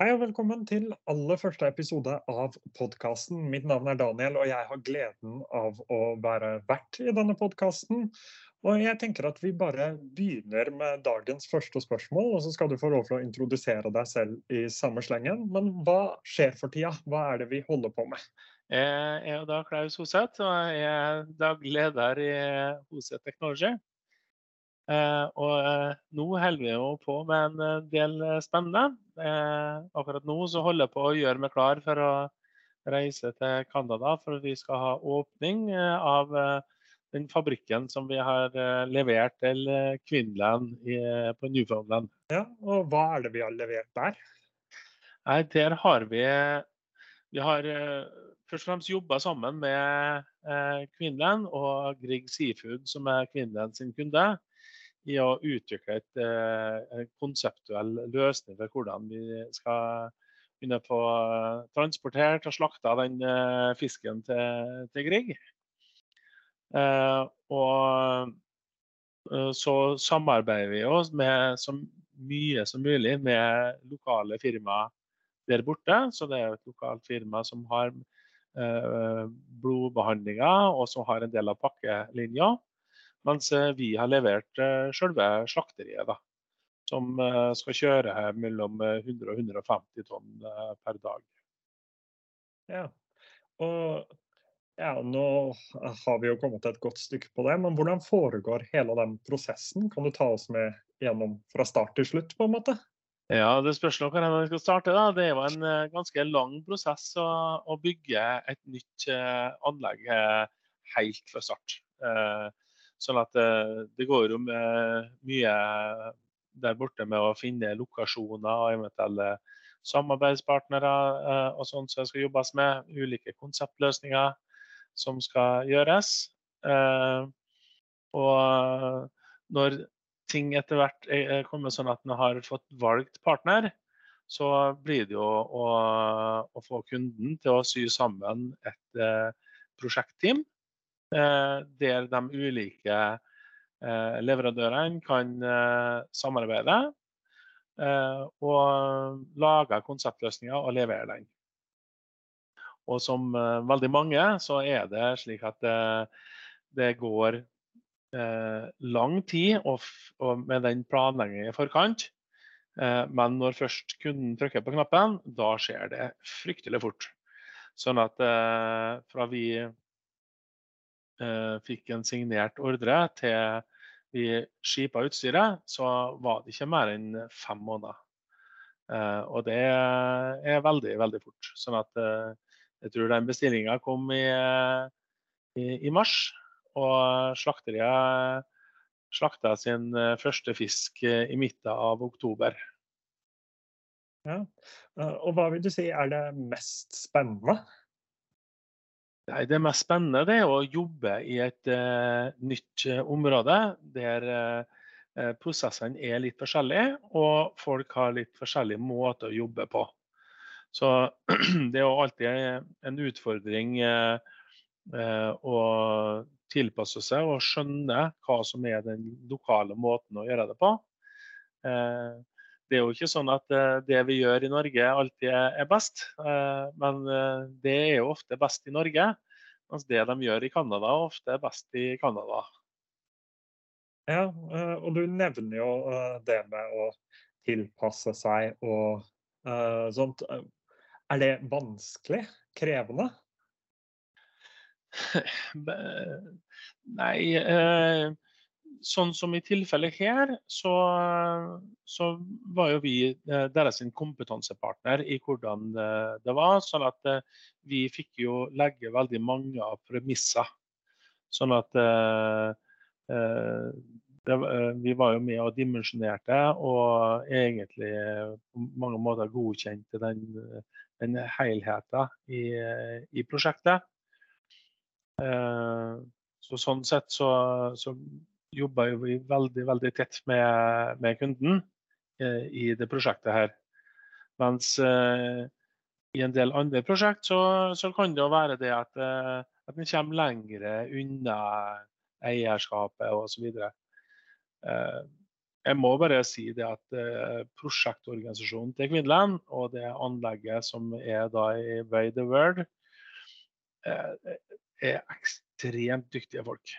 Hei og velkommen til aller første episode av podkasten. Mitt navn er Daniel, og jeg har gleden av å være vert i denne podkasten. Og jeg tenker at vi bare begynner med dagens første spørsmål, og så skal du få lov til å introdusere deg selv i samme slengen. Men hva skjer for tida? Hva er det vi holder på med? Jeg er da Klaus Hoseth, og jeg er daglig leder i Hoseth Technology. Eh, og eh, nå holder vi jo på med en eh, del spennende. Akkurat nå så holder jeg på å gjøre meg klar for å reise til Canada for vi skal ha åpning av den fabrikken som vi har levert til Kvinneland på Newfoundland. Ja, og hva er det vi har levert der? Nei, der har vi Vi har først og fremst jobba sammen med Kvinneland og Grieg Seafood, som er Kvinneland sin kunde i å utvikle et, eh, en konseptuell løsning for hvordan vi skal begynne å få transportert og slakta den eh, fisken til, til Grieg. Eh, og så samarbeider vi oss med så mye som mulig med lokale firmaer der borte. Så det er et lokalt firma som har blodbehandlinger, og som har en del av pakkelinja. Mens eh, vi har levert eh, selve slakteriet, da, som eh, skal kjøre mellom 100 og 150 tonn per dag. Ja, og ja, nå har vi jo kommet et godt stykke på det, men hvordan foregår hele den prosessen? Kan du ta oss med gjennom fra start til slutt, på en måte? Ja, Det spørs hvor vi skal starte. da. Det er jo en ganske lang prosess å, å bygge et nytt anlegg helt fra start. Sånn at eh, det går jo mye der borte med å finne lokasjoner og eventuelle samarbeidspartnere eh, og sånt som skal jobbes med. Ulike konseptløsninger som skal gjøres. Eh, og når ting etter hvert er kommet sånn at en har fått valgt partner, så blir det jo å, å få kunden til å sy sammen et prosjektteam der de ulike eh, leverandørene kan eh, samarbeide og lage konseptløsninger og levere den. Og som veldig mange, så er det slik at det, går eh, lang tid med den planleggingen i forkant. Eh, men når først kunden trykker på knappen, da skjer det fryktelig fort. Sånn at eh, fra vi Eh, fikk en signert ordre til vi skipa utstyret, så var det ikke mer enn fem måneder. Eh, og det er veldig, veldig fort. Sånn at eh, jeg tror den bestillinga kom i, i, i, mars. Og slakteriet slakta sin første fisk i midten av oktober. Ja. Og hva vil du si er det mest spennende Nei, Det mest spennende er å jobbe i et uh, nytt uh, område der uh, prosessene er litt forskjellige, og folk har litt forskjellige måter å jobbe på. Så det er jo alltid en utfordring å tilpasse seg og skjønne hva som er den lokale måten å gjøre det på. Det er jo ikke sånn at det vi gjør i Norge alltid er best, men det er jo ofte best i Norge. Mens det de gjør i Canada, ofte er best i Canada. Ja, eh, og du nevner jo eh, det med å tilpasse seg og sånt. Er det vanskelig? Krevende? Nei Sånn som i tilfellet her, så, så var jo vi deres kompetansepartner i hvordan det var. sånn at vi fikk jo legge veldig mange av premisser. Sånn at eh, eh det, eh, vi var jo med og dimensjonerte og egentlig på mange måter godkjente den, den helheten i, i prosjektet. Eh, så sånn sett så, så jobba vi veldig, veldig tett med, med kunden eh, i det prosjektet her. Mens eh, i en del andre prosjekt så, så kan det jo være det at, eh, at en kommer lengre unna eierskapet osv. Eh, jeg må bare si det at eh, prosjektorganisasjonen til Kvinneland og det anlegget som er da i Way the World, eh, er ekstremt dyktige folk.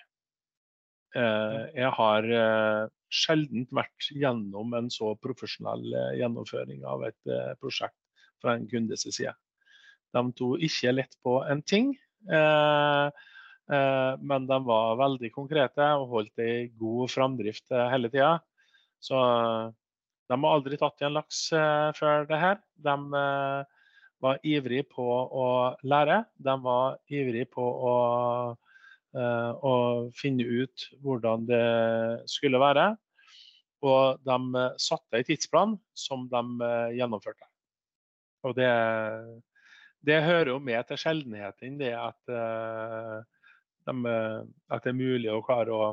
Eh, jeg har eh, sjelden vært gjennom en så profesjonell eh, gjennomføring av et prosjekt fra en kundes side. De to ikke lett på en ting. Men de var veldig konkrete og holdt ei god framdrift hele tida. Så de har aldri tatt igjen laks før det her. De var ivrige på å lære. De var ivrige på å, eh, å finne ut hvordan det skulle være. Og de satte en tidsplan som de gjennomførte. Og det, det hører jo med til sjeldenheten det at, de, at, det er mulig å klare å,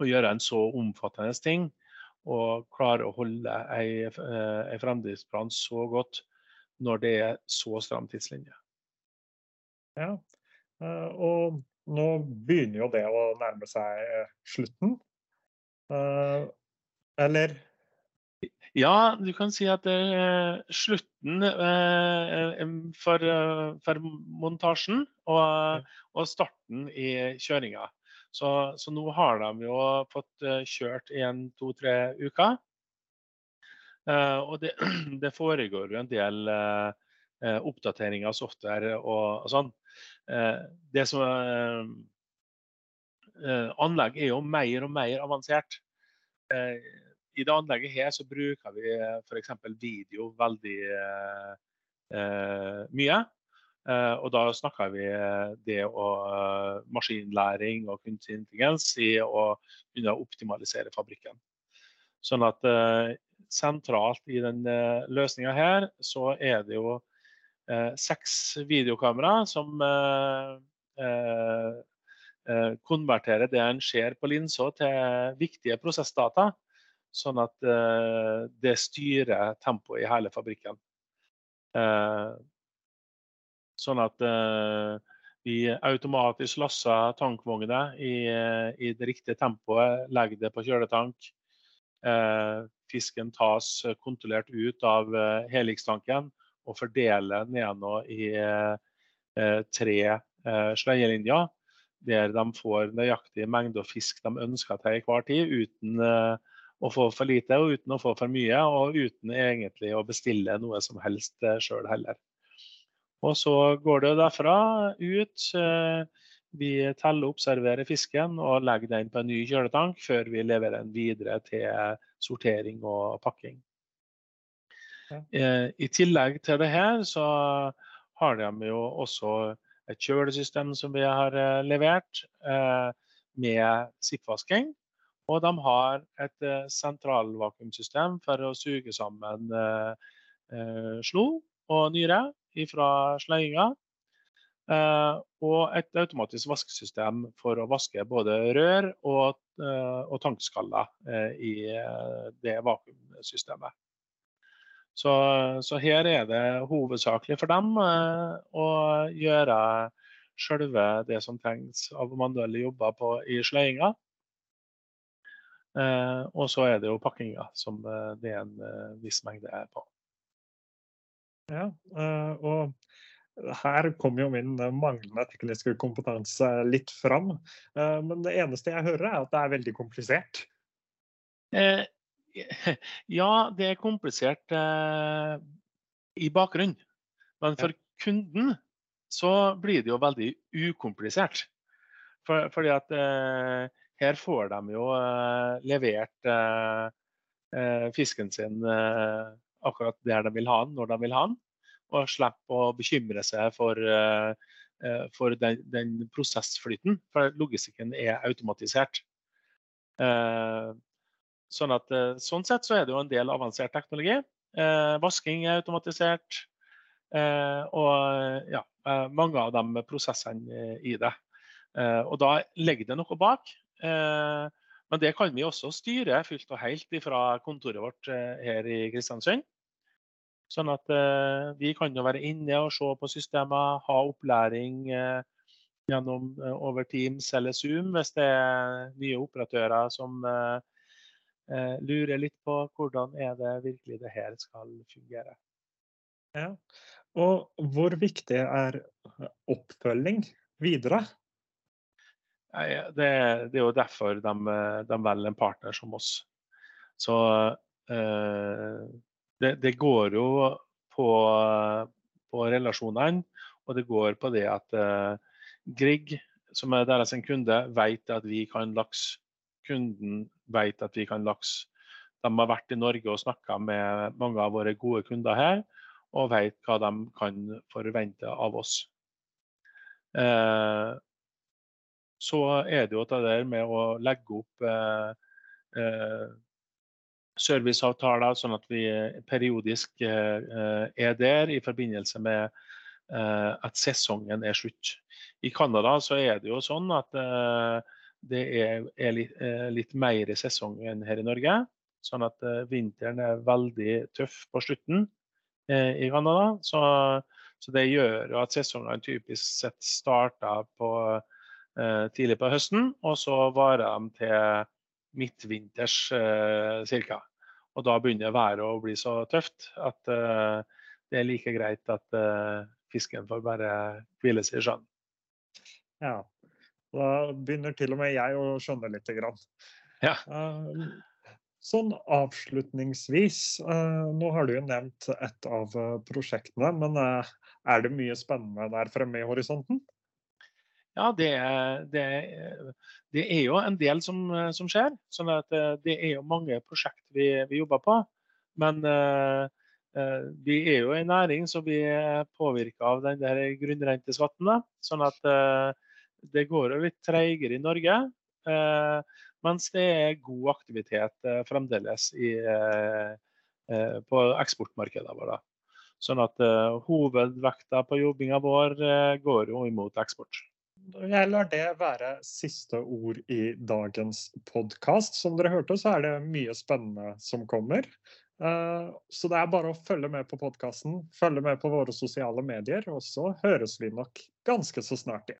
å gjøre en så omfattende ting og klare å holde eh, ei fremdriftsplan så godt når det er så stram tidslinje. Ja, eh, og nå begynner jo det å nærme seg slutten. slutten. Eller? Ja, du kan si at slutten for, for montasjen og, og starten i kjøringa. Så, så, nå har de jo fått eh, kjørt én, to, tre uker. Uh, og det, det, foregår jo en del uh, oppdatering av software og, og sånn. Uh, det som Anlegg er jo mer og mer avansert. I det anlegget her så bruker vi f.eks. video veldig mye. Eh, og da snakker vi eh, det eh, maskinlæring og kunstig intelligens i å begynne å optimalisere fabrikken. Sånn at sentralt i den løsninga her, så er det jo seks videokamera som konverterer det en ser på linsa til viktige prosessdata. Sånn at det styrer tempoet i hele fabrikken. Sånn at eh, vi automatisk lasser tankvogner i, eh, i, det riktige tempoet, legger det på kjøletank. Eh, fisken tas kontrollert ut av helikstanken, og fordele ned i eh, tre eh, sleielinjer. Der de får nøyaktig mengde fisk de ønsker til hver tid, uten eh, å få for lite og uten å få for mye, og uten egentlig å bestille noe som helst sjøl heller. Og så går det derfra ut. Vi teller og observerer fisken og legger den på en ny kjøletank før vi leverer den videre til sortering og pakking. Eh, I tillegg til det her så har de jo også et kjølesystem som vi har eh, levert med sippvasking. Og de har et sentralvakuumsystem for å suge sammen slo og nyre fra slenginga. Eh, og et automatisk vaskesystem for å vaske både rør og, eh, og tankskaller eh, i det vakuumsystemet. Så, så, her er det hovedsakelig for dem å gjøre selve det som trengs av manuelle jobber på, i sleiinga. Eh, og så er det jo pakkinga som det er en viss mengde er på. Ja, eh, og her kommer jo min manglende tekniske kompetanse litt fram. Eh, men det eneste jeg hører, er at det er veldig komplisert. Eh, ja, det er komplisert eh, i bakgrunnen. Men for ja. kunden så blir det jo veldig ukomplisert. For, fordi at eh, her får de jo eh, levert fisken sin akkurat der de vil ha den, når de vil ha den. Og slipper å bekymre seg for, eh, eh, for den, den, prosessflyten. For logistikken er automatisert. Eh, sånn, at, sånn sett så er det jo en del avansert teknologi. Vasking er automatisert. Og ja, mange av de prosessene i det. Og da ligger det noe bak. Men det kan vi også styre fullt og helt fra kontoret vårt her i Kristiansund. Sånn at eh, vi kan jo være inne og se på systemer, ha opplæring eh, gjennom eh, over Teams eller Zoom hvis det er nye operatører som, lurer litt på hvordan er det virkelig det her skal fungere. Ja. Og hvor viktig er oppfølging videre? Det, det er jo derfor de, de velger en partner som oss. Så eh, det, det, går jo på, på, relasjonene, og det går på det at eh, Grieg, som er deres kunde, vet at vi kan laks. Kunden vet at vi kan laks. De har vært i Norge og snakka med mange av våre gode kunder her, og vet hva de kan forvente av oss. Eh, så er det jo det der med å legge opp eh, eh, serviceavtaler, sånn at vi periodisk er der i forbindelse med at sesongen er slutt. I Canada så er det jo sånn at det er litt mer sesong enn her i Norge. Sånn at vinteren er veldig tøff på slutten i Canada. Så, så det gjør at sesongene typisk sett starter på Eh, tidlig på høsten, og så varer de til midtvinters eh, ca. Og da begynner været å bli så tøft at eh, det er like greit at fisken får bare hvile seg i sjøen. Ja, da begynner til og med jeg å skjønne lite grann. Ja. Sånn avslutningsvis, nå har du jo nevnt et av prosjektene, men er det mye spennende der fremme i horisonten? Ja, det, det, det, er jo en del som, som skjer. sånn at eh, Det er jo mange prosjekt vi, vi jobber på. Men uh, vi er jo en næring som vi er påvirka av den der grunnrenteskatten. Sånn at uh, det går jo litt treigere i Norge. Uh, mens det er god aktivitet fremdeles i, på eksportmarkedene våre. Sånn at hovedvekta på jobbinga vår går jo imot eksport. Jeg lar det være siste ord i dagens podkast. Som dere hørte, så er det mye spennende som kommer. Eh, så det er bare å følge med på podkasten, følge med på våre sosiale medier, og så høres vi nok ganske så snart igjen.